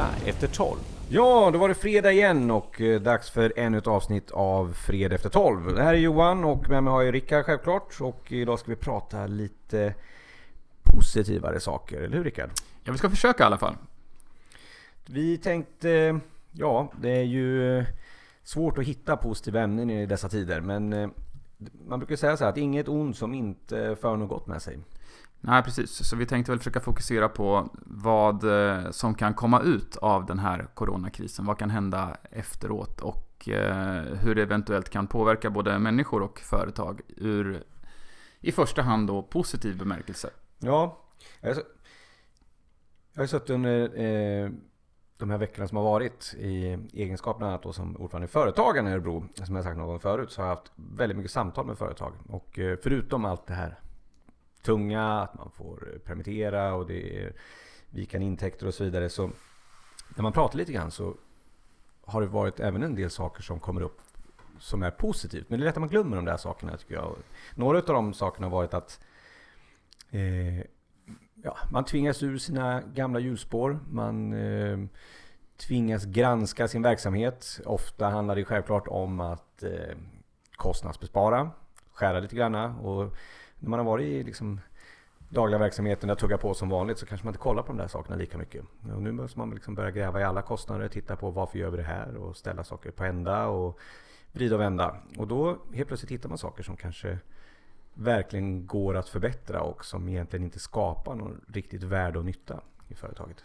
Fredag efter 12. Ja, då var det fredag igen och eh, dags för ännu ett avsnitt av Fredag efter 12. Det här är Johan och med mig har jag Rickard självklart. Och idag ska vi prata lite positivare saker, eller hur Rickard? Ja, vi ska försöka i alla fall. Vi tänkte, ja, det är ju eh, svårt att hitta positiva ämnen i dessa tider. Men eh, man brukar säga så här att inget ont som inte för något gott med sig. Nej, precis. Så vi tänkte väl försöka fokusera på vad eh, som kan komma ut av den här coronakrisen. Vad kan hända efteråt och eh, hur det eventuellt kan påverka både människor och företag ur i första hand då positiv bemärkelse. Ja, jag har suttit under eh, de här veckorna som har varit i egenskap bland annat då som ordförande i Företagen i Örebro. Som jag sagt någon gång förut så har jag haft väldigt mycket samtal med företag. Och eh, förutom allt det här tunga, att man får eh, permittera och det är vikande intäkter och så vidare. Så när man pratar lite grann så har det varit även en del saker som kommer upp som är positivt. Men det är lätt att man glömmer de där sakerna tycker jag. Några av de sakerna har varit att eh, ja, man tvingas ur sina gamla hjulspår. Man eh, tvingas granska sin verksamhet. Ofta handlar det självklart om att eh, kostnadsbespara, skära lite granna. Och när man har varit i liksom dagliga verksamheten och tuggar på som vanligt så kanske man inte kollar på de där sakerna lika mycket. Och nu måste man liksom börja gräva i alla kostnader, titta på varför gör vi det här och ställa saker på ända och vrida och vända. Och då helt plötsligt hittar man saker som kanske verkligen går att förbättra och som egentligen inte skapar någon riktigt värde och nytta i företaget.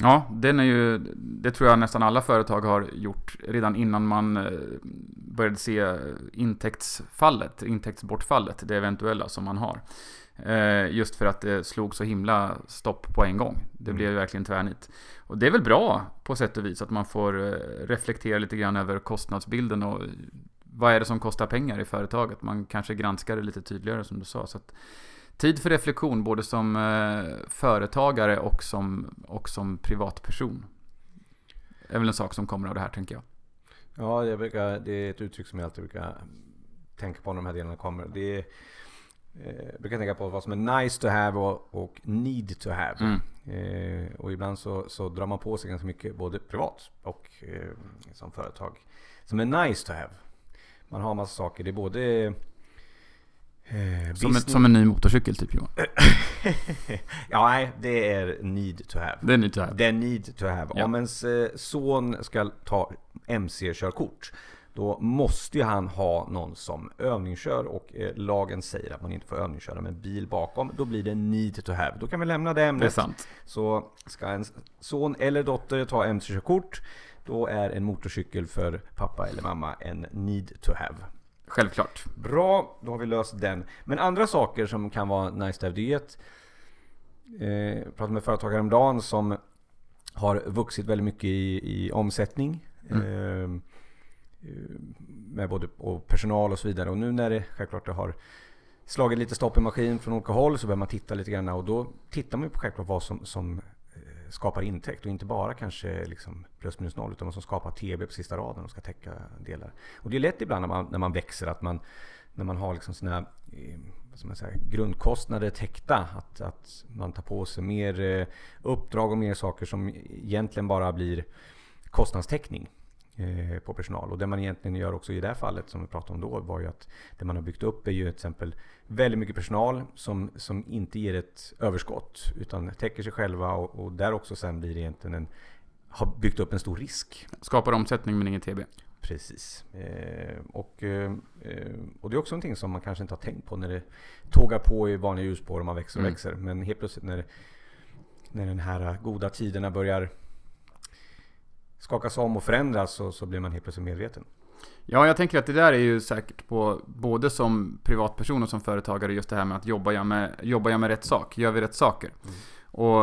Ja, den är ju, det tror jag nästan alla företag har gjort redan innan man eh, började se intäktsfallet, intäktsbortfallet, det eventuella som man har. Eh, just för att det slog så himla stopp på en gång. Det blev mm. verkligen tvärnit. Och det är väl bra på sätt och vis att man får eh, reflektera lite grann över kostnadsbilden och vad är det som kostar pengar i företaget. Man kanske granskar det lite tydligare som du sa. Så att, Tid för reflektion både som eh, företagare och som, och som privatperson. Det är väl en sak som kommer av det här tänker jag. Ja, jag brukar, det är ett uttryck som jag alltid brukar tänka på när de här delarna kommer. Det är, eh, jag brukar tänka på vad som är nice to have och, och need to have. Mm. Eh, och ibland så, så drar man på sig ganska mycket, både privat och eh, som företag, som är nice to have. Man har massa saker. Det är både Eh, som, en, som, en, ny motorcykel typ Johan? ja, nej, det är need to have. Det är need to have. Det är need to have. Ja. Om ens eh, son ska ta MC-körkort, då måste ju han ha någon som övningskör och eh, lagen säger att man inte får övningsköra med bil bakom. Då blir det need to have. Då kan vi lämna det ämnet. Det är sant. Så ska en son eller dotter ta MC-körkort, då är en motorcykel för pappa eller mamma en need to have. Självklart. Bra, då har vi löst den. Men andra saker som kan vara nice to have, det är ett... Eh, jag pratade med företagare häromdagen som har vuxit väldigt mycket i, i omsättning. Mm. Eh, med både och personal och så vidare. Och nu när det självklart det har slagit lite stopp i maskin från olika håll så behöver man titta lite grann. Och då tittar man på självklart vad som, som skapar intäkt och inte bara kanske liksom plus minus noll utan vad som skapar TB på sista raden och ska täcka delar. Och det är lätt ibland när man, när man växer att man när man har liksom sina eh, man säga, grundkostnader täckta. Att, att man tar på sig mer eh, uppdrag och mer saker som egentligen bara blir kostnadstäckning. Eh, på personal. Och det man egentligen gör också i det här fallet som vi pratade om då var ju att det man har byggt upp är ju till exempel väldigt mycket personal som, som inte ger ett överskott utan täcker sig själva och, och där också sen blir det egentligen en har byggt upp en stor risk. Skapar omsättning men ingen TB. Precis. Eh, och, eh, och det är också någonting som man kanske inte har tänkt på när det tågar på i vanliga ljusspår och man växer och mm. växer. Men helt plötsligt när, när den här goda tiderna börjar skakas om och förändras så, så blir man helt plötsligt medveten. Ja, jag tänker att det där är ju säkert på både som privatperson och som företagare just det här med att jobba jag med, jobbar jag med rätt sak? Gör vi rätt saker? Mm. Och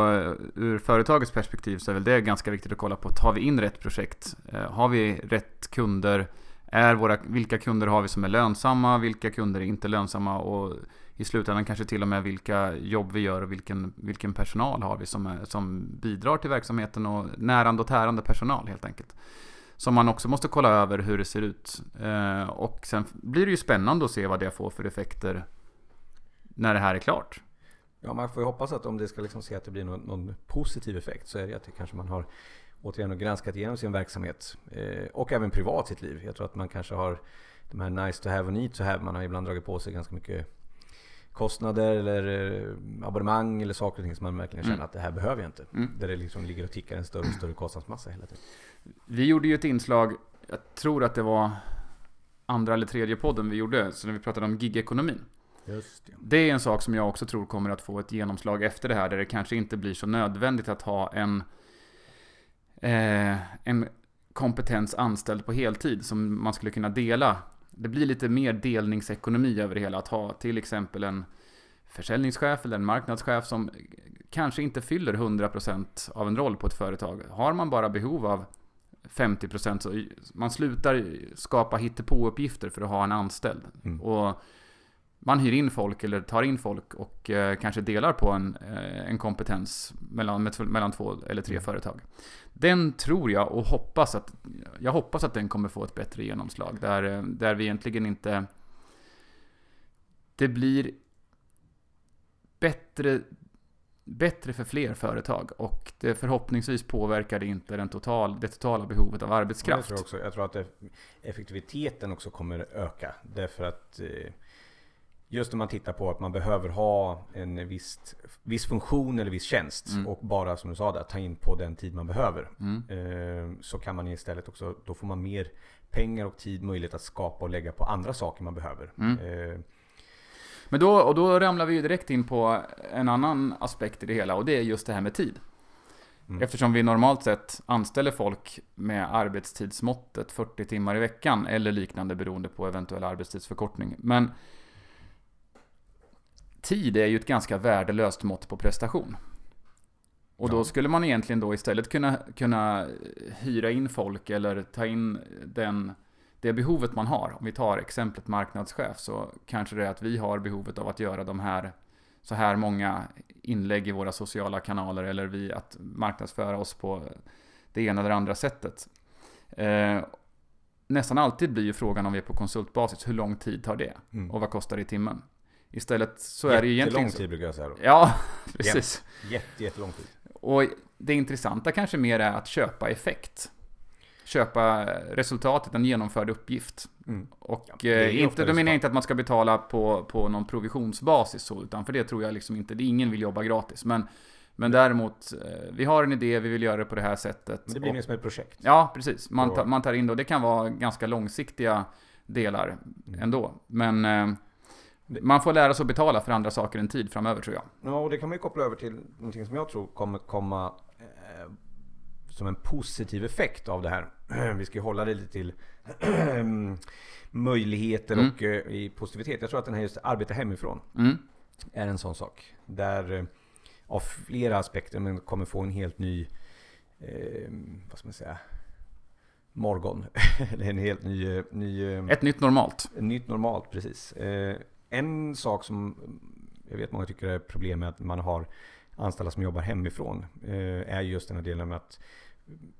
ur företagets perspektiv så är väl det ganska viktigt att kolla på. Tar vi in rätt projekt? Eh, har vi rätt kunder? Är våra, vilka kunder har vi som är lönsamma? Vilka kunder är inte lönsamma? Och i slutändan kanske till och med vilka jobb vi gör och vilken, vilken personal har vi som, är, som bidrar till verksamheten och närande och tärande personal helt enkelt. Som man också måste kolla över hur det ser ut. Eh, och sen blir det ju spännande att se vad det får för effekter när det här är klart. Ja, man får ju hoppas att om det ska liksom se att det blir någon, någon positiv effekt så är det att det kanske man har återigen granskat igenom sin verksamhet eh, och även privat sitt liv. Jag tror att man kanske har de här nice to have och need to have. Man har ibland dragit på sig ganska mycket kostnader eller eh, abonnemang eller saker och ting som man verkligen känner mm. att det här behöver jag inte. Mm. Där det liksom ligger och tickar en större och större kostnadsmassa hela tiden. Vi gjorde ju ett inslag, jag tror att det var andra eller tredje podden vi gjorde, så när vi pratade om gigekonomin. Just det. det är en sak som jag också tror kommer att få ett genomslag efter det här, där det kanske inte blir så nödvändigt att ha en, eh, en kompetens anställd på heltid som man skulle kunna dela. Det blir lite mer delningsekonomi över det hela, att ha till exempel en försäljningschef eller en marknadschef som kanske inte fyller 100% av en roll på ett företag. Har man bara behov av 50% så man slutar skapa hittepåuppgifter för att ha en anställd. Mm. Och man hyr in folk eller tar in folk och eh, kanske delar på en, eh, en kompetens mellan, mellan två eller tre mm. företag. Den tror jag och hoppas att, jag hoppas att den kommer få ett bättre genomslag. Där, eh, där vi egentligen inte... Det blir bättre, bättre för fler företag och det förhoppningsvis påverkar det inte den total, det totala behovet av arbetskraft. Jag tror, också, jag tror att effektiviteten också kommer öka. Därför att eh, Just när man tittar på att man behöver ha en viss, viss funktion eller viss tjänst mm. och bara som du sa där, ta in på den tid man behöver. Mm. Eh, så kan man istället också, då får man mer pengar och tid, möjlighet att skapa och lägga på andra saker man behöver. Mm. Eh, men då, och då ramlar vi ju direkt in på en annan aspekt i det hela och det är just det här med tid. Mm. Eftersom vi normalt sett anställer folk med arbetstidsmåttet 40 timmar i veckan eller liknande beroende på eventuell arbetstidsförkortning. Men tid är ju ett ganska värdelöst mått på prestation. Och då skulle man egentligen då istället kunna, kunna hyra in folk eller ta in den, det behovet man har. Om vi tar exemplet marknadschef så kanske det är att vi har behovet av att göra de här så här många inlägg i våra sociala kanaler eller vi att marknadsföra oss på det ena eller andra sättet. Eh, nästan alltid blir ju frågan om vi är på konsultbasis, hur lång tid tar det? Mm. Och vad kostar det i timmen? Istället så är det ju egentligen... Jättelång tid brukar jag säga då. Ja, precis. Jätte, jättelång tid. Och det intressanta kanske mer är att köpa effekt. Köpa resultatet, en genomförd uppgift. Mm. Och ja, eh, inte, då menar jag inte att man ska betala på, på någon provisionsbasis så, utan för det tror jag liksom inte, ingen vill jobba gratis. Men, men däremot, eh, vi har en idé, vi vill göra det på det här sättet. Men det blir mer som ett projekt. Ja, precis. Man, ta, man tar in då, det kan vara ganska långsiktiga delar mm. ändå. Men eh, man får lära sig att betala för andra saker än tid framöver tror jag. Ja, och det kan man ju koppla över till någonting som jag tror kommer komma eh, som en positiv effekt av det här. Vi ska ju hålla det lite till möjligheter mm. och eh, i positivitet. Jag tror att den här just arbeta hemifrån mm. är en sån sak. Där eh, av flera aspekter men kommer få en helt ny, eh, vad ska man säga, morgon. en helt ny, ny... Eh, Ett nytt normalt. Ett nytt normalt, precis. En sak som jag vet många tycker är problem med att man har anställda som jobbar hemifrån eh, är just den här delen med att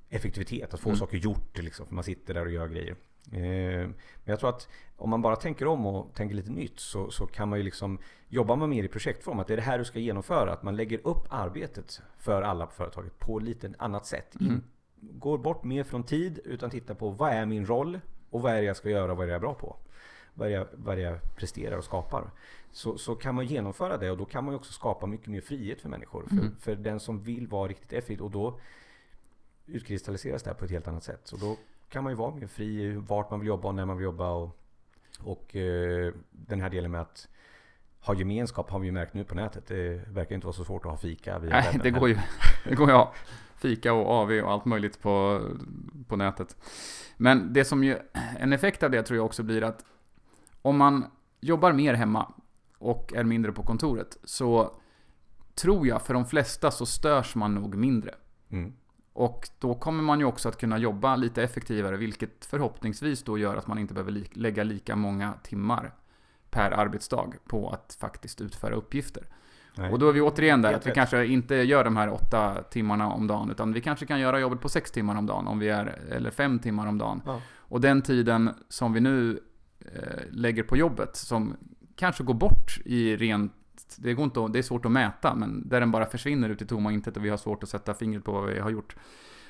effektivitet, att få mm. saker gjort. Liksom, för man sitter där och gör grejer. Eh, men jag tror att om man bara tänker om och tänker lite nytt så, så kan man ju liksom jobba med mer i projektform. Att det är det här du ska genomföra. Att man lägger upp arbetet för alla på företaget på lite annat sätt. Mm. går bort mer från tid utan tittar på vad är min roll och vad är det jag ska göra och vad är jag bra på vad jag, vad jag presterar och skapar. Så, så kan man genomföra det och då kan man också skapa mycket mer frihet för människor. För, mm. för den som vill vara riktigt effektiv och då utkristalliseras det här på ett helt annat sätt. Så då kan man ju vara mer fri vart man vill jobba och när man vill jobba. Och, och eh, den här delen med att ha gemenskap har vi ju märkt nu på nätet. Det verkar inte vara så svårt att ha fika. Via Nej, det går ju. Det går ju fika och AV och allt möjligt på, på nätet. Men det som ju, en effekt av det tror jag också blir att om man jobbar mer hemma och är mindre på kontoret så tror jag för de flesta så störs man nog mindre. Mm. Och då kommer man ju också att kunna jobba lite effektivare, vilket förhoppningsvis då gör att man inte behöver li lägga lika många timmar per arbetsdag på att faktiskt utföra uppgifter. Nej. Och då är vi återigen där, att vi kanske inte gör de här åtta timmarna om dagen, utan vi kanske kan göra jobbet på sex timmar om dagen, om vi är, eller fem timmar om dagen. Ja. Och den tiden som vi nu Eh, lägger på jobbet som kanske går bort i rent... det, går inte att, det är svårt att mäta, men där den bara försvinner ut i tomma intet och vi har svårt att sätta fingret på vad vi har gjort.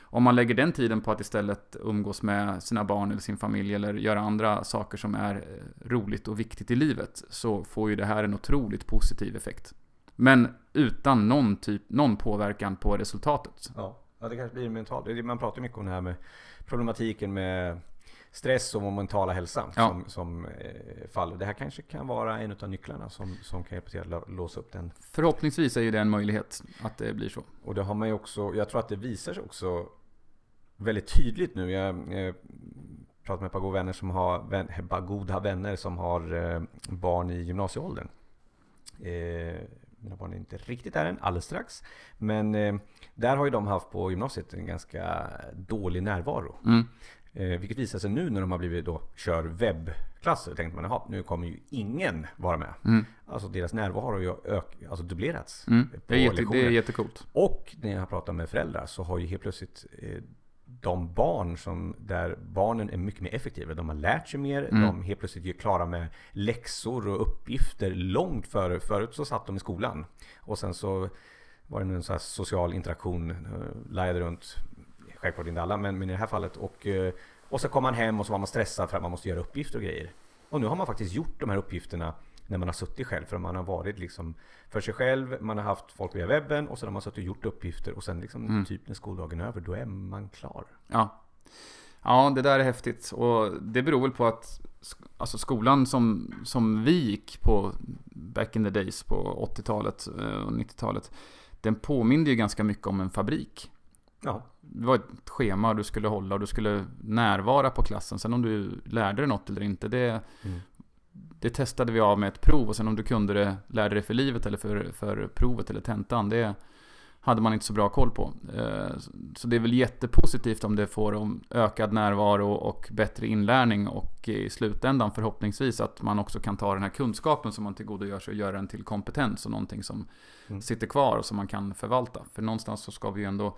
Om man lägger den tiden på att istället umgås med sina barn eller sin familj eller göra andra saker som är eh, roligt och viktigt i livet så får ju det här en otroligt positiv effekt. Men utan någon, typ, någon påverkan på resultatet. Ja, ja det kanske blir mentalt. Man pratar mycket om det här med problematiken med stress och mentala hälsa ja. som, som eh, faller. Det här kanske kan vara en av nycklarna som, som kan hjälpa till att låsa upp den. Förhoppningsvis är ju det en möjlighet att det blir så. Och det har man ju också, jag tror att det visar sig också väldigt tydligt nu. Jag, jag pratar med ett par goda vänner som har, vän, goda vänner som har eh, barn i gymnasieåldern. Eh, mina barn är inte riktigt där än, alldeles strax. Men eh, där har ju de haft på gymnasiet en ganska dålig närvaro. Mm. Eh, vilket visar sig nu när de har blivit då, kör webbklasser. Tänkte man, jaha, nu kommer ju ingen vara med. Mm. Alltså deras närvaro har ju ök, alltså dubblerats. Mm. Det, är jätte, det är jättecoolt. Och när jag har pratat med föräldrar så har ju helt plötsligt eh, de barn som, där barnen är mycket mer effektiva. De har lärt sig mer, mm. de helt plötsligt är klara med läxor och uppgifter långt före. Förut så satt de i skolan. Och sen så var det en sån social interaktion, eh, lajade runt Självklart inte alla, men, men i det här fallet. Och, eh, och så kom man hem och så var man stressad för att man måste göra uppgifter och grejer. Och nu har man faktiskt gjort de här uppgifterna när man har suttit själv. För man har varit liksom för sig själv, man har haft folk via webben och så har man suttit och gjort uppgifter. Och sen liksom mm. typ när skoldagen är över, då är man klar. Ja. Ja, det där är häftigt. Och det beror väl på att alltså skolan som, som vi gick på back in the days på 80-talet eh, och 90-talet. Den påminde ju ganska mycket om en fabrik. Ja. Det var ett schema du skulle hålla och du skulle närvara på klassen. Sen om du lärde dig något eller inte, det, mm. det testade vi av med ett prov. Och sen om du kunde det, lärde dig för livet eller för, för provet eller tentan, det hade man inte så bra koll på. Eh, så det är väl jättepositivt om det får ökad närvaro och bättre inlärning och i slutändan förhoppningsvis att man också kan ta den här kunskapen som man tillgodogör sig och göra den till kompetens och någonting som mm. sitter kvar och som man kan förvalta. För någonstans så ska vi ju ändå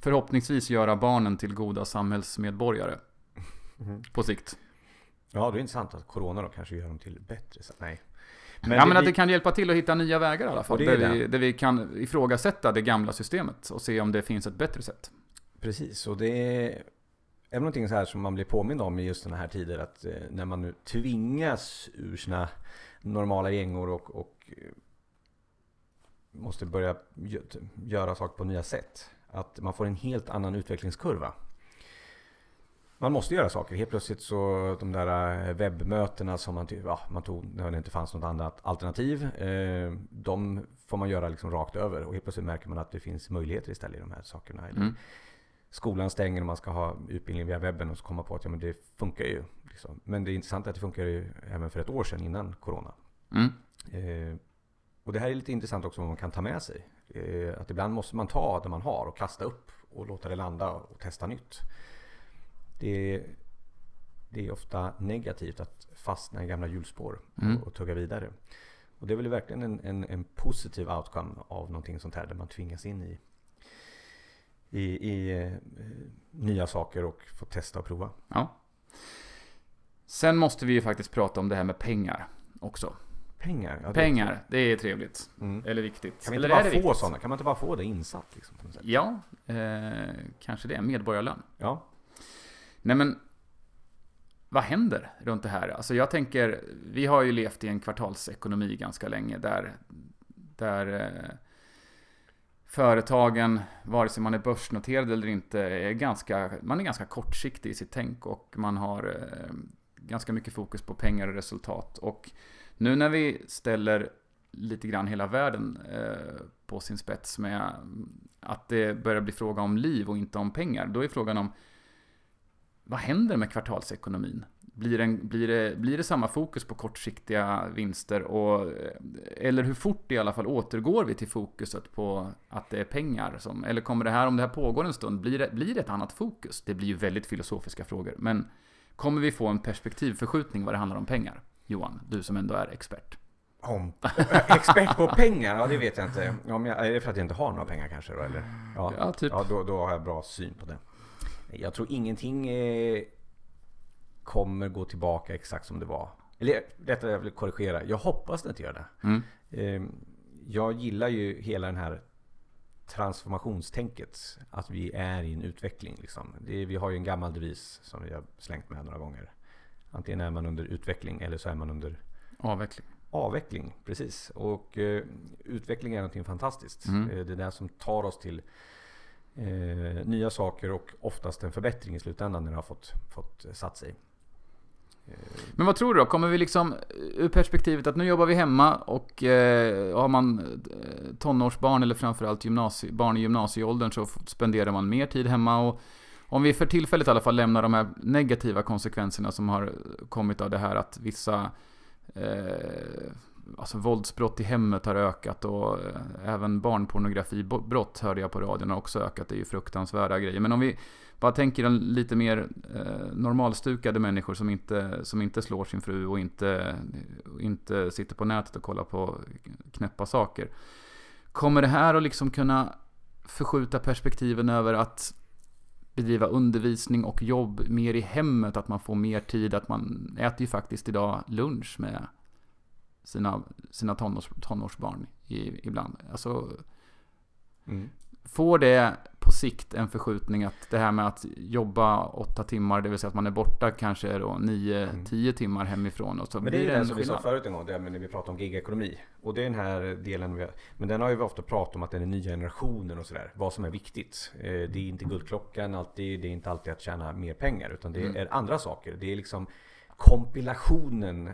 förhoppningsvis göra barnen till goda samhällsmedborgare. Mm. På sikt. Ja, det är intressant att Corona då kanske gör dem till bättre. Så, nej. Men ja, men att det kan hjälpa till att hitta nya vägar i alla fall. Där vi, där vi kan ifrågasätta det gamla systemet och se om det finns ett bättre sätt. Precis, och det är, är någonting så här som man blir påmind om i just sådana här tider. Att eh, när man nu tvingas ur sina normala gängor och, och eh, måste börja göra saker på nya sätt att man får en helt annan utvecklingskurva. Man måste göra saker. Helt plötsligt så de där eh, webbmötena som man, ja, man tog när det inte fanns något annat alternativ. Eh, de får man göra liksom rakt över och helt plötsligt märker man att det finns möjligheter istället i de här sakerna. Mm. Skolan stänger och man ska ha utbildning via webben och så komma på att ja, men det funkar ju. Liksom. Men det är intressant att det funkar ju även för ett år sedan innan Corona. Mm. Eh, och det här är lite intressant också vad man kan ta med sig. Eh, att ibland måste man ta det man har och kasta upp och låta det landa och testa nytt. Det är, det är ofta negativt att fastna i gamla hjulspår mm. och, och tugga vidare. Och det är väl verkligen en, en, en, positiv outcome av någonting sånt här där man tvingas in i, i, i eh, nya saker och får testa och prova. Ja. Sen måste vi ju faktiskt prata om det här med pengar också. Pengar? Ja, Pengar, det är trevligt. Mm. Eller viktigt. Kan, vi inte bara få sådana? kan man inte bara få det insatt? Liksom, ja, eh, kanske det. Medborgarlön. Ja. Nej men, vad händer runt det här? Alltså jag tänker, vi har ju levt i en kvartalsekonomi ganska länge där, där eh, företagen, vare sig man är börsnoterad eller inte, är ganska, man är ganska kortsiktig i sitt tänk och man har eh, ganska mycket fokus på pengar och resultat. Och nu när vi ställer lite grann hela världen eh, på sin spets med att det börjar bli fråga om liv och inte om pengar. Då är frågan om vad händer med kvartalsekonomin? Blir, en, blir, det, blir det samma fokus på kortsiktiga vinster? Och, eh, eller hur fort i alla fall återgår vi till fokuset på att det är pengar? Som, eller kommer det här, om det här pågår en stund, blir det, blir det ett annat fokus? Det blir ju väldigt filosofiska frågor. Men kommer vi få en perspektivförskjutning vad det handlar om pengar? Johan, du som ändå är expert. Om, expert på pengar? Ja, det vet jag inte. Om jag, är det för att jag inte har några pengar kanske då, eller? Ja, ja typ. Ja, då, då har jag bra syn på det. Jag tror ingenting eh, kommer gå tillbaka exakt som det var. Eller detta jag vill korrigera. Jag hoppas det inte gör det. Mm. eh, jag gillar ju hela den här transformationstänket. Att vi är i en utveckling. Liksom. Det, vi har ju en gammal devis som vi har slängt med några gånger. Antingen är man under utveckling eller så är man under Avveckling. avveckling. Precis. Och eh, utveckling är någonting fantastiskt. Mm. Eh, det är det som tar oss till eh, nya saker och oftast en förbättring i slutändan när det har fått, fått satt sig. Eh, Men vad tror du då? Kommer vi liksom ur perspektivet att nu jobbar vi hemma och eh, har man eh, tonårsbarn eller framförallt gymnasie, barn i gymnasieåldern så spenderar man mer tid hemma och om vi för tillfället i alla fall lämnar de här negativa konsekvenserna som har kommit av det här att vissa eh, alltså våldsbrott i hemmet har ökat och eh, även barnpornografibrott hörde jag på radion har också ökat. Det är ju fruktansvärda grejer. Men om vi bara tänker en lite mer eh, normalstukade människor som inte, som inte slår sin fru och inte, inte sitter på nätet och kollar på knäppa saker. Kommer det här att liksom kunna förskjuta perspektiven över att bedriva undervisning och jobb mer i hemmet, att man får mer tid, att man äter ju faktiskt idag lunch med sina, sina tonårs, tonårsbarn i, ibland. Alltså, mm. Får det på sikt en förskjutning att det här med att jobba åtta timmar, det vill säga att man är borta kanske då nio, Mm. tio timmar hemifrån och så Men det är det det en som vi sa förut en gång, det när vi pratade om gigekonomi. Och det är den här delen, vi har, men den har ju vi ofta pratat om att det är den nya generationen och sådär. Vad som är viktigt. Eh, Det är inte guldklockan alltid, det är inte alltid att tjäna mer pengar. Utan det Mm. är andra saker. Det är liksom kompilationen,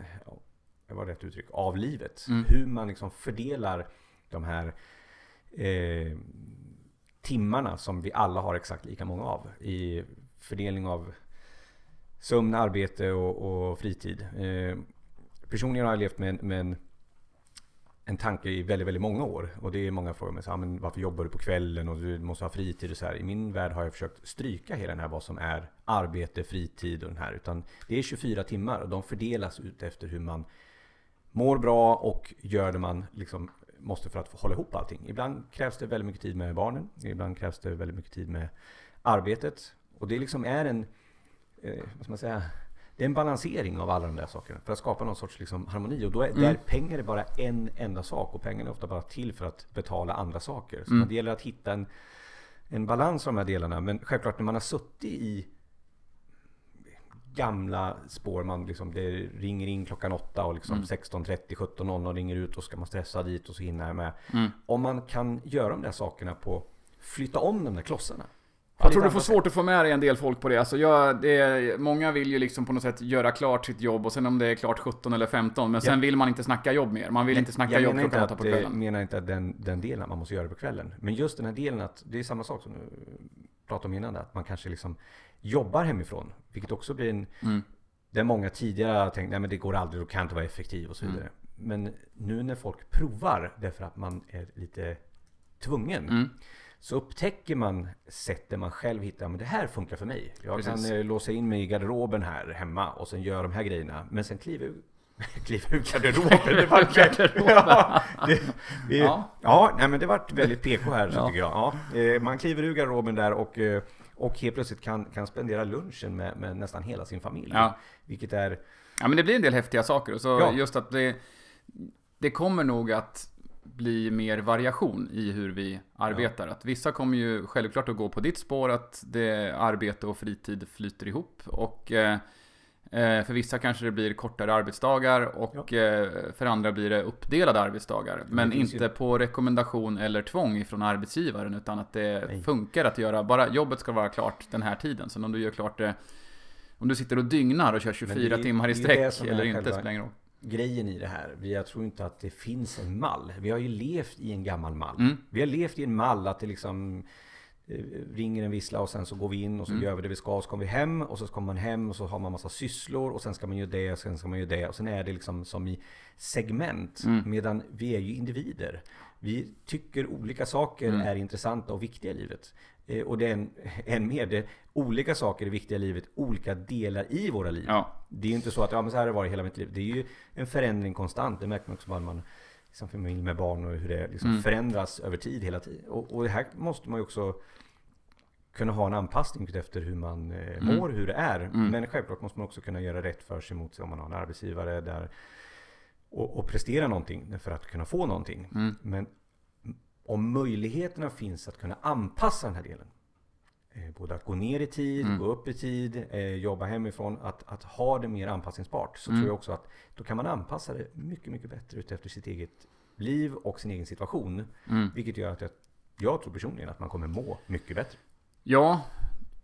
det var rätt uttryck, av livet. Mm. Hur man liksom fördelar de här eh, timmarna som vi alla har exakt lika många av. I fördelning av sömn, arbete och, och fritid. Eh, personligen har jag levt med, en- med en, en tanke i väldigt, väldigt många år. Och det är många frågor mig så, här, ah, men varför jobbar du på kvällen och du måste ha fritid och så här. I min värld har jag försökt stryka hela den här vad som är arbete, fritid och den här. Utan det är 24 timmar och de fördelas ut efter hur man mår bra och gör det man liksom måste för att hålla ihop allting. Ibland krävs det väldigt mycket tid med barnen. Ibland krävs det väldigt mycket tid med arbetet. Och det liksom är en, eh, vad ska man säga, det är en balansering av alla de där sakerna för att skapa någon sorts liksom harmoni. Och då är, Mm. där pengar är bara en enda sak och pengarna är ofta bara till för att betala andra saker. Så Mm. det gäller att hitta en, en balans av de här delarna. Men självklart när man har suttit i gamla spår. Man liksom, det ringer in klockan åtta och liksom Mm. 16.30, 17.00 ringer ut och ska man stressa dit och så hinner jag med. Mm. Om man kan göra de där sakerna på flytta om de där klossarna. Jag tror du får svårt att få med dig en del folk på det. Alltså jag, det är, många vill ju liksom på något sätt göra klart sitt jobb och sen om det är klart 17 eller 15. Men sen Ja. vill man inte snacka jobb mer. Man vill inte snacka jag jobb menar klockan inte åtta att, på kvällen. menar inte att den, den delen man måste göra det på kvällen. Men just den här delen att det är samma sak som du pratade om innan. Att man kanske liksom jobbar hemifrån. Vilket också blir en... Mm. Där många tidigare har tänkt men det går aldrig, du kan inte vara effektiv och så Mm. vidare. Men nu när folk provar därför att man är lite tvungen. Mm. Så upptäcker man sätt där man själv hittar, men det här funkar för mig. Jag Precis. kan eh, låsa in mig i garderoben här hemma och sen göra de här grejerna. Men sen kliva ur, kliva ur garderoben. Det var Garderoben. ja, det, vi, Ja. ja. nej men det vart väldigt PK här så Ja. tycker jag. Ja, eh, man kliver ur garderoben där och, eh, och helt plötsligt kan, kan spendera lunchen med, med nästan hela sin familj. Ja. Vilket är, Ja men det blir en del häftiga saker. Och så Ja. just att det, det kommer nog att bli mer variation i hur vi arbetar. Att vissa kommer ju självklart att gå på ditt spår, att det arbete och fritid flyter ihop. Och eh, för vissa kanske det blir kortare arbetsdagar och eh, för andra blir det uppdelade arbetsdagar. Men inte ju- på rekommendation eller tvång från arbetsgivaren utan att det Nej. funkar att göra, bara jobbet ska vara klart den här tiden. Sen om du gör klart det om du sitter och dygnar och kör 24 det timmar i sträck eller inte spelar ingen roll. grejen i det här. Vi, jag tror inte att det finns en mall. Vi har ju levt i en gammal mall. Mm. Vi har levt i en mall att det liksom eh, ringer en vissla och sen så går vi in och så Mm. gör vi det vi ska och så kommer vi hem och så kommer man hem och så har man massa sysslor och sen ska man göra det och sen ska man göra det och sen är det liksom som i segment Mm. medan vi är ju individer. Vi tycker olika saker Mm. är intressanta och viktiga i livet. Eh, Och det är en, än mer, det, olika saker är viktiga i livet, olika delar i våra liv. Ja. Det är ju inte så att ja, men så här har det varit hela mitt liv. Det är ju en förändring konstant. Det märker man också bara man som familj med barn och hur det liksom Mm. förändras över tid hela tiden. Och, och här måste man ju också kunna ha en anpassning efter hur man eh, Mm. mår, hur det är. Mm. Men självklart måste man också kunna göra rätt för sig mot sig om man har en arbetsgivare där och, och prestera någonting för att kunna få någonting. Mm. Men om möjligheterna finns att kunna anpassa den här delen. Eh, Både att gå ner i tid, Mm. gå upp i tid, eh, jobba hemifrån. Att, att ha det mer anpassningsbart. Så Mm. tror jag också att då kan man anpassa det mycket, mycket bättre utefter sitt eget liv och sin egen situation. Mm. Vilket gör att jag, jag tror personligen att man kommer må mycket bättre. Ja,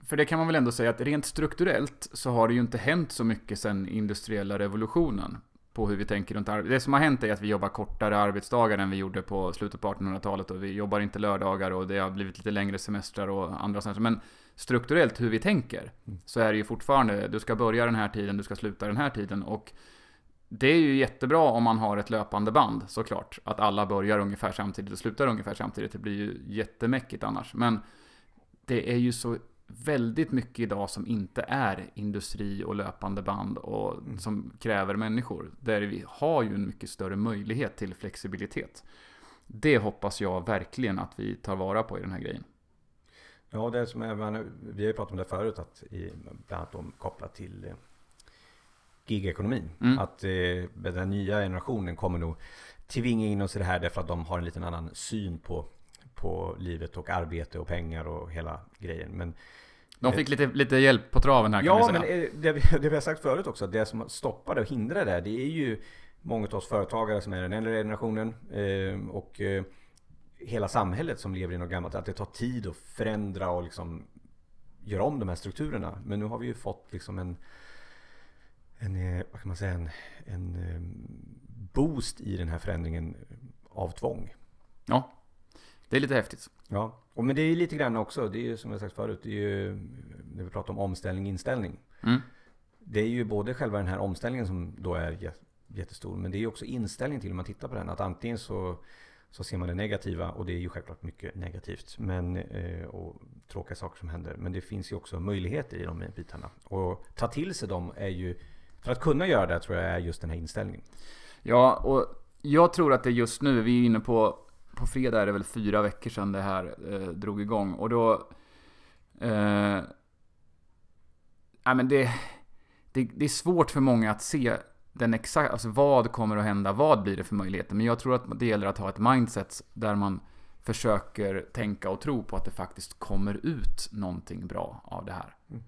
för det kan man väl ändå säga att rent strukturellt så har det ju inte hänt så mycket sedan industriella revolutionen på hur vi tänker runt arbete. Det som har hänt är att vi jobbar kortare arbetsdagar än vi gjorde på slutet på 1800-talet och vi jobbar inte lördagar och det har blivit lite längre semestrar och andra semestrar. Men strukturellt hur vi tänker Mm. så är det ju fortfarande, du ska börja den här tiden, du ska sluta den här tiden och det är ju jättebra om man har ett löpande band såklart. Att alla börjar ungefär samtidigt och slutar ungefär samtidigt. Det blir ju jättemäckigt annars. Men det är ju så väldigt mycket idag som inte är industri och löpande band och Mm. som kräver människor. Där vi har ju en mycket större möjlighet till flexibilitet. Det hoppas jag verkligen att vi tar vara på i den här grejen. Ja, det som är, man, vi har ju pratat om det förut, att i, bland annat om, kopplat till eh, gigekonomin. Mm. Att eh, den nya generationen kommer nog tvinga in oss i det här därför att de har en liten annan syn på, på livet och arbete och pengar och hela grejen. Men De fick lite, lite hjälp på traven här kan Ja, vi säga. men eh, det, det vi har sagt förut också, det som stoppar och hindrar det, det är ju många av oss företagare som är den äldre generationen eh, och eh, hela samhället som lever i något gammalt. Att det tar tid att förändra och liksom göra om de här strukturerna. Men nu har vi ju fått liksom en, en eh, vad kan man säga, en, en eh, boost i den här förändringen av tvång. Ja, det är lite häftigt. Ja, och men det är ju lite grann också, det är ju som jag sagt förut, det är ju när vi pratar om omställning, inställning. Mm. Det är ju både själva den här omställningen som då är jä- jättestor, men det är ju också inställningen till hur man tittar på den. Att antingen så, så ser man det negativa, och det är ju självklart mycket negativt, men, eh, och tråkiga saker som händer. Men det finns ju också möjligheter i de bitarna. Och ta till sig dem är ju, för att kunna göra det tror jag är just den här inställningen. Ja, och jag tror att det just nu, vi är inne på, på fredag är det väl fyra veckor sedan det här eh, drog igång. Och då... Eh, nej men det, det, det är svårt för många att se den exakt, alltså vad kommer att hända, vad blir det för möjligheter? Men jag tror att det gäller att ha ett mindset där man försöker tänka och tro på att det faktiskt kommer ut någonting bra av det här. Mm.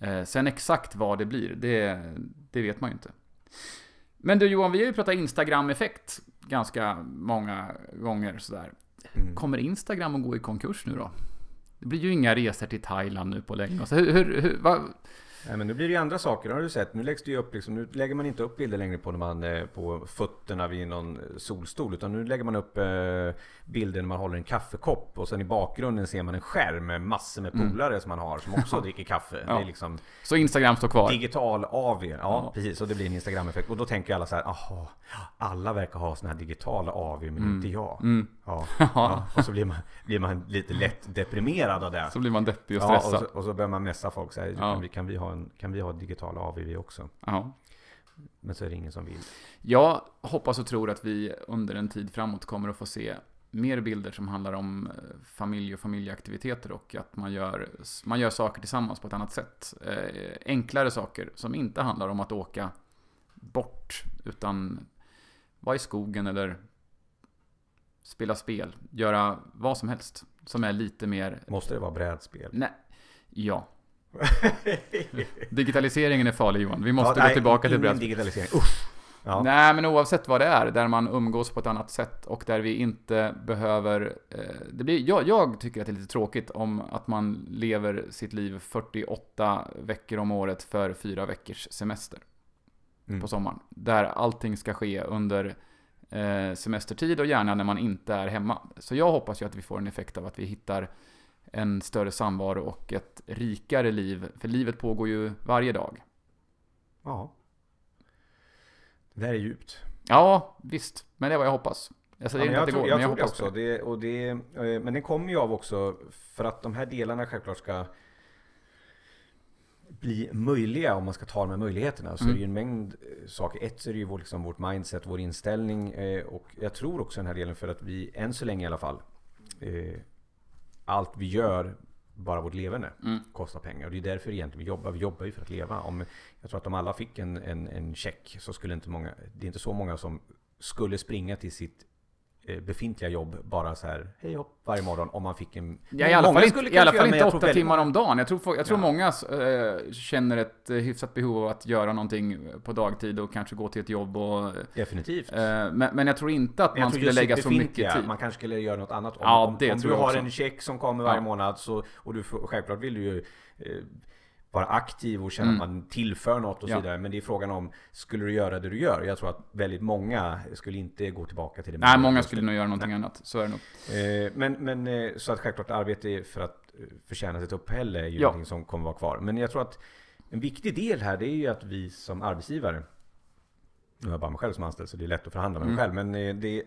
Eh, sen exakt vad det blir, det, det vet man ju inte. Men du Johan, vi har ju pratat Instagram-effekt ganska många gånger sådär. Mm. Kommer Instagram att gå i konkurs nu då? Det blir ju inga resor till Thailand nu på länge. Så hur, hur, hur, vad, Nej men nu blir det ju andra saker, har du sett. Nu läggs det upp liksom, nu lägger man inte upp bilder längre på när man är på fötterna vid någon solstol. Utan nu lägger man upp eh, bilder när man håller en kaffekopp. Och sen i bakgrunden ser man en skärm med massor med Mm. polare som man har som också dricker kaffe. Ja. Det är liksom så Instagram står kvar? digital AV. Ja, Ja. precis. Och det blir en Instagram-effekt. Och då tänker alla så här, aha, alla verkar ha såna här digitala AV men Mm. inte jag. Mm. Ja. Ja. Och så blir man, blir man lite lätt deprimerad av det. Så blir man deppig och Ja, och, stressad. så, och så börjar man messa folk så här, kan, vi, kan, vi ha en, kan vi ha digital AV vi också? Ja. Men så är det ingen som vill. Jag hoppas och tror att vi under en tid framåt kommer att få se mer bilder som handlar om eh, familj och familjeaktiviteter och att man gör, man gör saker tillsammans på ett annat sätt. Eh, enklare saker som inte handlar om att åka bort utan vara i skogen eller spela spel, göra vad som helst som är lite mer, Måste det vara brädspel? nej, ja. Digitaliseringen är farlig Johan, vi måste Ja, gå nej, tillbaka till brädspel. digitalisering. Usch! Ja. Nej, men oavsett vad det är, där man umgås på ett annat sätt och där vi inte behöver... Eh, det blir, jag, jag tycker att det är lite tråkigt om att man lever sitt liv 48 veckor om året för fyra veckors semester Mm. på sommaren. Där allting ska ske under semestertid och gärna när man inte är hemma. Så jag hoppas ju att vi får en effekt av att vi hittar en större samvaro och ett rikare liv. För livet pågår ju varje dag. ja. Det där är djupt. Ja, visst. Men det är vad jag hoppas. Jag säger Ja, inte att det tror, går, jag men jag tror det hoppas också. det. Det, och det, eh, men det kommer ju av också för att de här delarna självklart ska bli möjliga om man ska ta de här möjligheterna. Så Mm. är det ju en mängd eh, saker. Ett är det ju vår, liksom, vårt mindset, vår inställning. eh, Och jag tror också den här delen för att vi än så länge i alla fall eh, allt vi gör bara vårt leverne Mm. kostar pengar. Och det är därför egentligen vi jobbar. Vi jobbar ju för att leva. Om, jag tror att om alla fick en, en, en check så skulle inte många, det är inte så många som skulle springa till sitt befintliga jobb bara så här hej hopp varje morgon om man fick en... Ja, i alla fall skulle inte, i alla fall inte åtta väldigt timmar om dagen. Jag tror, jag tror Ja. många eh, känner ett eh, hyfsat behov av att göra någonting på dagtid och kanske gå till ett jobb och... Definitivt. Eh, men, men jag tror inte att man skulle lägga så mycket tid. Man kanske skulle göra något annat. Om, Ja, om, det om tror du har också. en check som kommer varje månad så, och du får, självklart vill du ju eh, vara aktiv och känna Mm. att man tillför något och så Ja. vidare. Men det är frågan om, skulle du göra det du gör? Jag tror att väldigt många skulle inte gå tillbaka till det. Nej, många skulle nog göra någonting annat. Så är det nog. Eh, Men, men eh, så att självklart arbete för att eh, förtjäna sitt uppehälle är ju Ja. någonting som kommer vara kvar. Men jag tror att en viktig del här det är ju att vi som arbetsgivare Nu har jag bara mig själv som anställd så det är lätt att förhandla med mig Mm. själv. Men det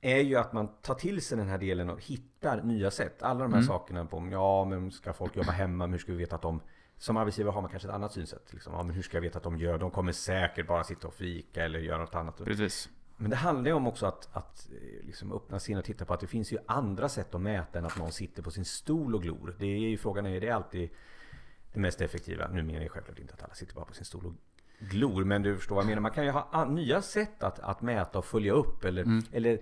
är ju att man tar till sig den här delen och hittar nya sätt. Alla de här Mm. sakerna på ja men ska folk jobba hemma? Men hur ska vi veta att de som arbetsgivare har man kanske ett annat synsätt. Liksom. Ja, men hur ska jag veta att de gör? De kommer säkert bara sitta och fika eller göra något annat. Precis. Men det handlar ju om också att, att eh, liksom öppna sin och titta på att det finns ju andra sätt att mäta än att någon sitter på sin stol och glor. Det är ju frågan är, det alltid det mest effektiva? Nu menar jag självklart inte att alla sitter bara på sin stol och glor, men du förstår vad jag menar. Man kan ju ha nya sätt att, att mäta och följa upp eller, Mm. eller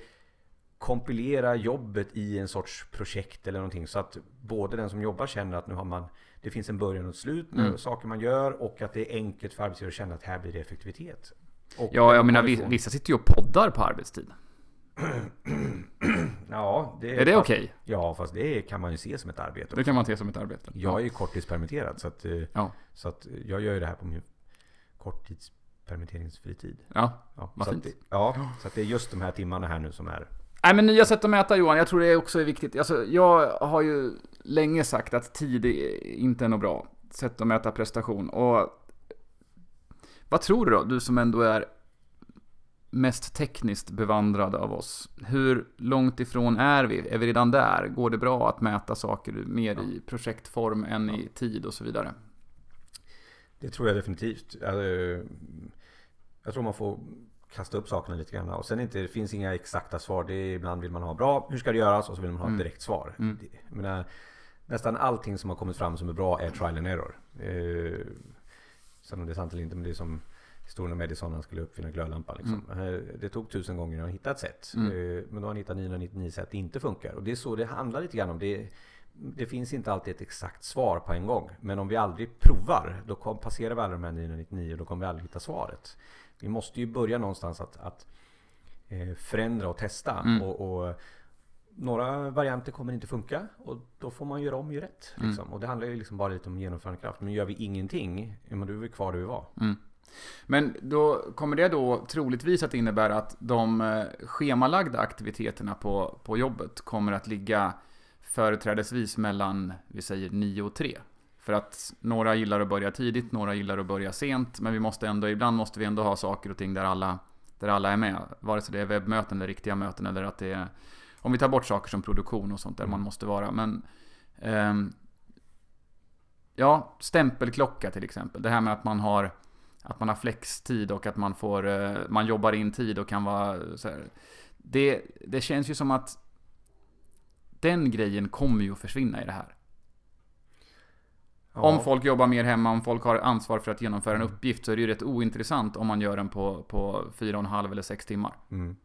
kompilera jobbet i en sorts projekt eller någonting så att både den som jobbar känner att nu har man det finns en början och ett slut med Mm. saker man gör och att det är enkelt för arbetsgivare att känna att här blir det effektivitet. Och Ja, jag menar får- vissa sitter ju och poddar på arbetstid. Ja, det, Är det fast- okej? Ja, fast det kan man ju se som ett arbete. Det kan man se som ett arbete. Jag är ju korttidspermitterad så att, eh, Ja. så att jag gör ju det här på min korttidspermitteringsfritid. Ja. Ja, Vad så fint. Att, det- ja, så att det är just de här timmarna här nu som är... Nej men nya sätt att mäta Johan, jag tror det också är viktigt. Alltså, jag har ju länge sagt att tid inte är något bra sätt att mäta prestation. Och vad tror du då, du som ändå är mest tekniskt bevandrad av oss? Hur långt ifrån är vi? Är vi redan där? Går det bra att mäta saker mer i projektform än i tid och så vidare? Det tror jag definitivt. Alltså, Jag tror man får kasta upp sakerna lite grann. Och sen inte, det finns inga exakta svar. Det är, ibland vill man ha bra, hur ska det göras? Och så vill man ha ett Mm. direkt svar. Mm. Det, menar, nästan allting som har kommit fram som är bra är trial and error. Eh, sen om det är sant eller inte, men det är som historien om Edison, han skulle uppfinna glödlampan. Liksom. Eh, Det tog tusen gånger att hitta ett sätt. Mm. Eh, men då har han hittat 999 sätt det inte funkar. Och det är så det handlar lite grann om. Det, det finns inte alltid ett exakt svar på en gång. Men om vi aldrig provar, då kom, passerar vi alla de här 999 och då kommer vi aldrig hitta svaret. Vi måste ju börja någonstans att, att eh, förändra och testa. Mm. Och, och några varianter kommer inte funka och då får man göra om göra rätt. Mm. Liksom. Och det handlar ju liksom bara lite om genomförandekraft. Men gör vi ingenting, ja, men då är vi kvar där vi var. Mm. Men då kommer det då troligtvis att innebära att de eh, schemalagda aktiviteterna på, på jobbet kommer att ligga företrädesvis mellan, vi säger 9 och 3. För att några gillar att börja tidigt, några gillar att börja sent, men vi måste ändå, ibland måste vi ändå ha saker och ting där alla, där alla är med. Vare sig det är webbmöten eller riktiga möten eller att det är, om vi tar bort saker som produktion och sånt där Mm. man måste vara. Men ehm, Ja, stämpelklocka till exempel. Det här med att man har att man har flextid och att man får eh, man jobbar in tid och kan vara här. Det, det känns ju som att den grejen kommer ju att försvinna i det här. Ja. Om folk jobbar mer hemma, om folk har ansvar för att genomföra en uppgift så är det ju rätt ointressant om man gör den på, på fyra och en halv eller sex timmar. Mm.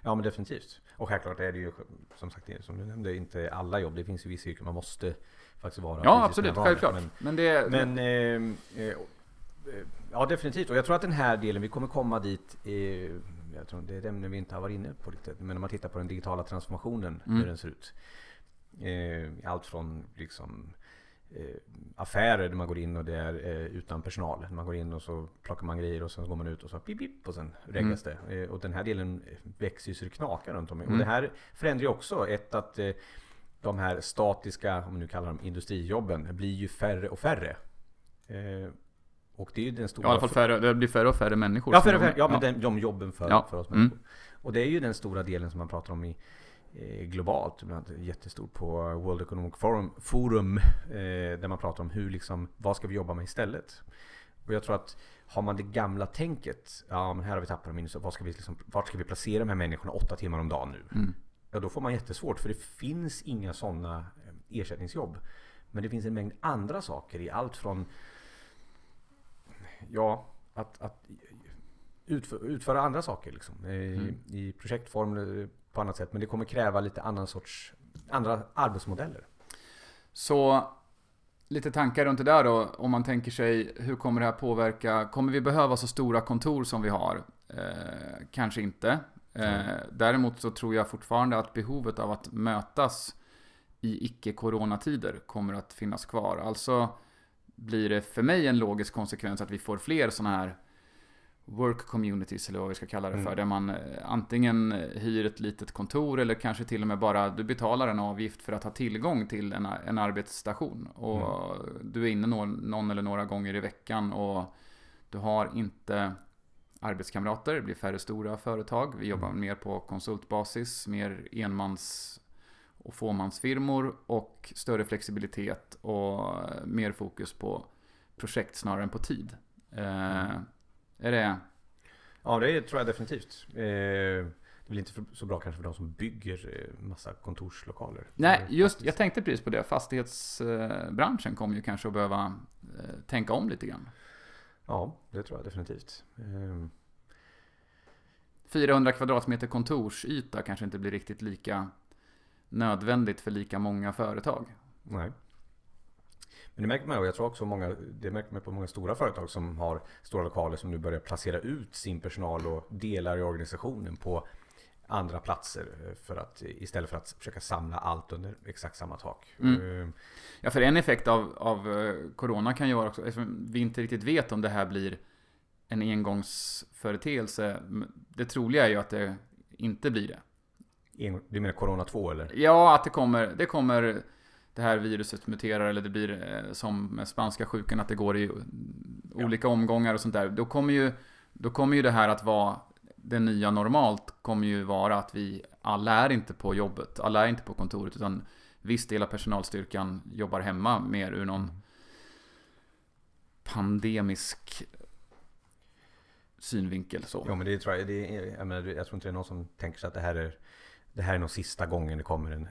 Ja men definitivt. Och självklart är det ju som sagt som du nämnde inte alla jobb. Det finns ju vissa yrken man måste faktiskt vara Ja, absolut, självklart. Men, det... Men, men eh, eh, ja definitivt. Och jag tror att den här delen, vi kommer komma dit. Eh, jag tror det är ett ämne vi inte har varit inne på riktigt. Men om man tittar på den digitala transformationen, Mm. hur den ser ut. Eh, allt från liksom eh, affärer där man går in och det är eh, utan personal. Man går in och så plockar man grejer och sen går man ut och så pip, pip och sen reggas det. Eh, och den här delen växer ju så det knakar runt om. Mm. Och det här förändrar ju också ett att eh, de här statiska, om vi nu kallar dem industrijobben, blir ju färre och färre. Eh, och det är ju den stora... Ja, i alla fall färre, det blir färre och färre människor. Ja, färre, färre, ja men Den, de jobben för, Ja. för oss Mm. människor. Och det är ju den stora delen som man pratar om i eh, globalt, bland annat jättestort på World Economic Forum, Forum eh, där man pratar om hur liksom, vad ska vi jobba med istället? Och jag tror att har man det gamla tänket, ja men här har vi tappat dem in, så vad ska vi liksom, vart ska vi placera de här människorna åtta timmar om dagen nu? Mm. Ja då får man jättesvårt för det finns inga sådana ersättningsjobb. Men det finns en mängd andra saker i allt från ja, att, att utföra, andra saker liksom, i, mm. i projektform på annat sätt. Men det kommer kräva lite annan sorts, andra arbetsmodeller. Så lite tankar runt det där då. Om man tänker sig hur kommer det här påverka? Kommer vi behöva så stora kontor som vi har? Eh, kanske inte. Eh, mm. Däremot så tror jag fortfarande att behovet av att mötas i icke-coronatider kommer att finnas kvar. Alltså blir det för mig en logisk konsekvens att vi får fler sådana här work communities eller vad vi ska kalla det för. Mm. Där man eh, antingen hyr ett litet kontor eller kanske till och med bara du betalar en avgift för att ha tillgång till en, en arbetsstation. Och mm. du är inne någon, någon, eller några gånger i veckan och du har inte arbetskamrater. Det blir färre stora företag. Vi jobbar mm. mer på konsultbasis, mer enmans och fåmansfirmor och större flexibilitet och mer fokus på projekt snarare än på tid. Eh, mm. Är det? Ja, det tror jag definitivt. Eh, det blir inte så bra kanske för de som bygger eh, massa kontorslokaler. Nej, just jag tänkte precis på det. Fastighetsbranschen kommer ju kanske att behöva eh, tänka om lite grann. Ja, det tror jag definitivt. 400 kvadratmeter kontorsyta kanske inte blir riktigt lika nödvändigt för lika många företag. Nej. Men det märker man och jag tror också många, det märker man på många stora företag som har stora lokaler som nu börjar placera ut sin personal och delar i organisationen på andra platser för att, istället för att försöka samla allt under exakt samma tak. Mm. Eh, ja, för en effekt av, av eh, Corona kan ju vara också, eftersom vi inte riktigt vet om det här blir en engångsföreteelse. Det troliga är ju att det inte blir det. Du menar Corona 2 eller? Ja, att det kommer, det kommer det här viruset muterar eller det blir eh, som med spanska sjukan att det går i olika ja. omgångar och sånt där. Då kommer, ju, då kommer ju det här att vara det nya normalt kommer ju vara att vi alla är inte på jobbet, alla är inte på kontoret utan viss del av personalstyrkan jobbar hemma mer ur någon pandemisk synvinkel så. Ja men det tror jag, det är, jag, menar, jag tror inte det är någon som tänker sig att det här är det här är nog sista gången det kommer en...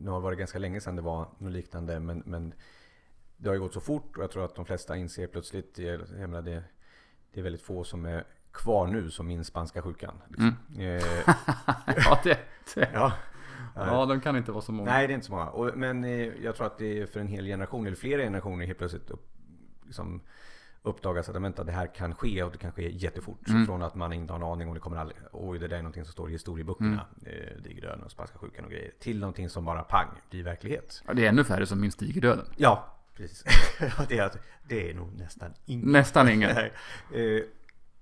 Nu har det varit ganska länge sedan det var något liknande men, men det har ju gått så fort och jag tror att de flesta inser plötsligt, jag menar det, det är väldigt få som är kvar nu som minns spanska sjukan. Liksom. Mm. Eh, ja, det, det. Ja. Ja, de kan inte vara så många. Nej, det är inte så många. Och, men eh, jag tror att det är för en hel generation, eller flera generationer helt plötsligt upp, liksom, uppdagas att vänta, det här kan ske och det kan ske jättefort. Mm. Från att man inte har en aning om det kommer aldrig, oj det där är någonting som står i historieböckerna. Mm. Eh, digerdöden och spanska sjukan och grejer. Till någonting som bara pang blir verklighet. Ja, det är ännu färre som minns digerdöden. Ja, precis. det, är, det är nog nästan ingen. Nästan ingen. eh,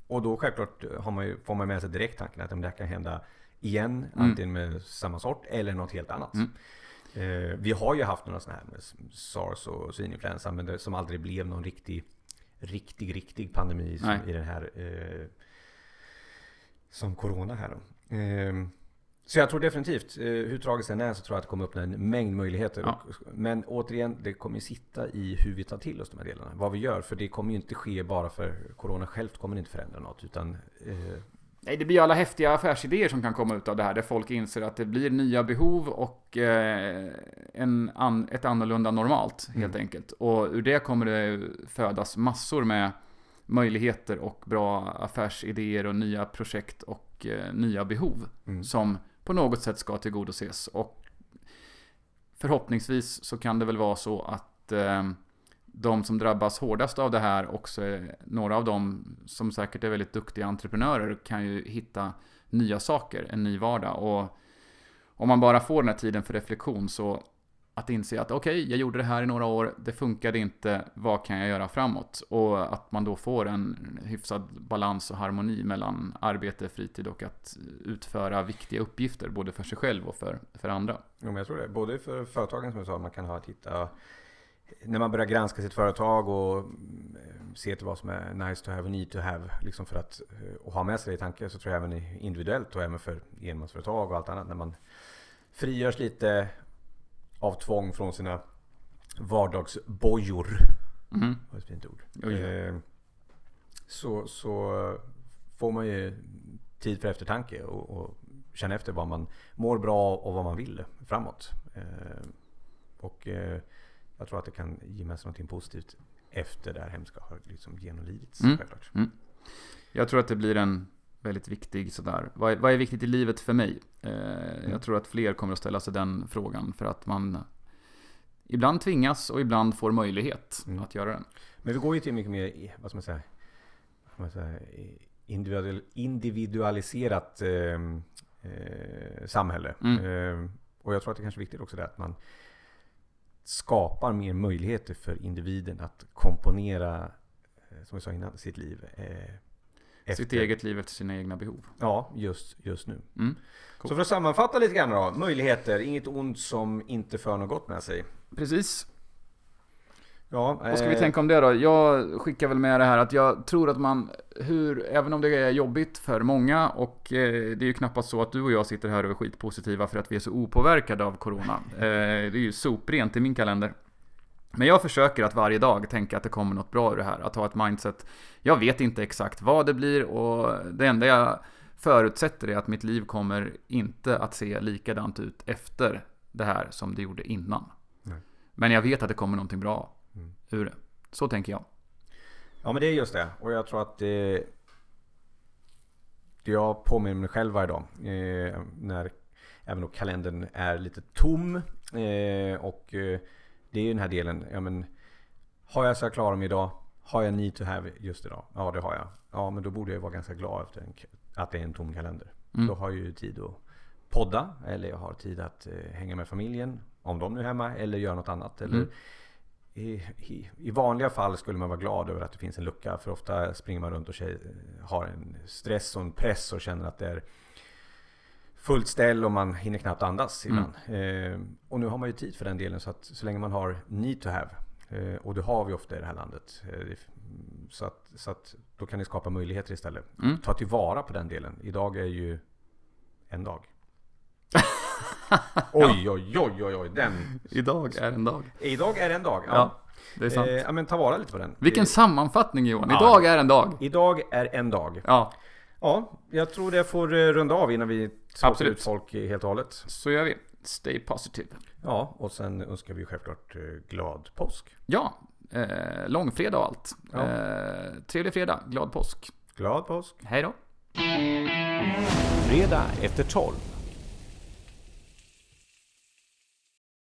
och då självklart har man ju, får man med sig direkt tanken att det här kan hända igen. Mm. Antingen med samma sort eller något helt annat. Mm. Eh, vi har ju haft några sådana här med SARS och svininfluensa men det, som aldrig blev någon riktig riktig, riktig pandemi som i den här eh, som Corona här då. Eh, så jag tror definitivt, eh, hur tragiskt den är så tror jag att det kommer öppna en mängd möjligheter. Ja. Men återigen, det kommer sitta i hur vi tar till oss de här delarna. Vad vi gör, för det kommer ju inte ske bara för Corona självt kommer inte förändra något. Utan eh, Nej, det blir alla häftiga affärsidéer som kan komma ut av det här. Där folk inser att det blir nya behov och eh, en an, ett annorlunda normalt helt mm. enkelt. Och ur det kommer det födas massor med möjligheter och bra affärsidéer och nya projekt och eh, nya behov. Mm. Som på något sätt ska tillgodoses. Och förhoppningsvis så kan det väl vara så att eh, de som drabbas hårdast av det här också är några av dem som säkert är väldigt duktiga entreprenörer kan ju hitta nya saker, en ny vardag. Och om man bara får den här tiden för reflektion så att inse att okej, okay, jag gjorde det här i några år, det funkade inte, vad kan jag göra framåt? Och att man då får en hyfsad balans och harmoni mellan arbete, fritid och att utföra viktiga uppgifter, både för sig själv och för, för andra. Jo, men jag tror det. Både för företagen som du sa, man kan ha att hitta när man börjar granska sitt företag och eh, se till vad som är nice to have och need to have. Liksom för att eh, och ha med sig det i tanke så tror jag även individuellt och även för enmansföretag och allt annat. När man frigörs lite av tvång från sina vardagsbojor. Mm. Det var ett fint ord. Eh, så, så får man ju tid för eftertanke och, och känna efter vad man mår bra och vad man vill framåt. Och eh, jag tror att det kan ge med sig något positivt efter det här hemska har liksom genomlidits. Mm. Självklart. Jag tror att det blir en väldigt viktig sådär. Vad är, vad är viktigt i livet för mig? Eh, Mm. Jag tror att fler kommer att ställa sig den frågan för att man ibland tvingas och ibland får möjlighet Mm. att göra den. Men vi går ju till mycket mer, vad ska man säga, vad ska man säga individual, individualiserat eh, eh, samhälle. Mm. Eh, och jag tror att det kanske är viktigt också det att man skapar mer möjligheter för individen att komponera, eh, som vi sa innan, sitt liv. Eh, Sitt eget liv efter sina egna behov. Ja, just, just nu. Mm. Cool. Så för att sammanfatta lite grann då. Möjligheter, inget ont som inte för något gott med sig. Precis. Ja, Vad ska vi eh, tänka om det då? Jag skickar väl med det här att jag tror att man, hur, även om det är jobbigt för många och eh, det är ju knappast så att du och jag sitter här och är skitpositiva för att vi är så opåverkade av corona. Eh, det är ju soprent i min kalender. Men jag försöker att varje dag tänka att det kommer något bra ur det här. Att ha ett mindset. Jag vet inte exakt vad det blir och det enda jag förutsätter är att mitt liv kommer inte att se likadant ut efter det här som det gjorde innan. Nej. Men jag vet att det kommer någonting bra. Ur det. Så tänker jag. Ja men det är just det. Och jag tror att det... det jag påminner mig själv varje dag. Eh, när även då kalendern är lite tom. Eh, och eh, det är ju den här delen. Ja, men, har jag så jag klarar mig idag? Har jag need to have just idag? Ja det har jag. Ja men då borde jag vara ganska glad efter en, att det är en tom kalender. Mm. Då har jag ju tid att podda. Eller jag har tid att eh, hänga med familjen. Om de nu är hemma. Eller göra något annat. Eller, Mm. I, i, I vanliga fall skulle man vara glad över att det finns en lucka för ofta springer man runt och tjej, har en stress och en press och känner att det är fullt ställ och man hinner knappt andas Mm. ibland. Eh, och nu har man ju tid för den delen så att så länge man har need to have eh, och det har vi ofta i det här landet. Eh, så, att, så att då kan ni skapa möjligheter istället. Mm. Ta tillvara på den delen. Idag är ju en dag. Oj, oj, oj, oj, oj. Den. Idag är en dag. Idag är en dag. Ja. Ja, det är sant. Eh, ja men ta vara lite på den. Vilken Det- sammanfattning Johan. Ja. Idag är en dag. Idag är en dag. Ja, Ja, jag tror det får eh, runda av innan vi tar Absolut. ut folk eh, helt och hållet. så gör vi. Stay positive. Ja, och sen önskar vi självklart eh, glad påsk. Ja, eh, långfredag och allt. Ja. Eh, trevlig fredag. Glad påsk. Glad påsk! Hej då. Fredag efter 12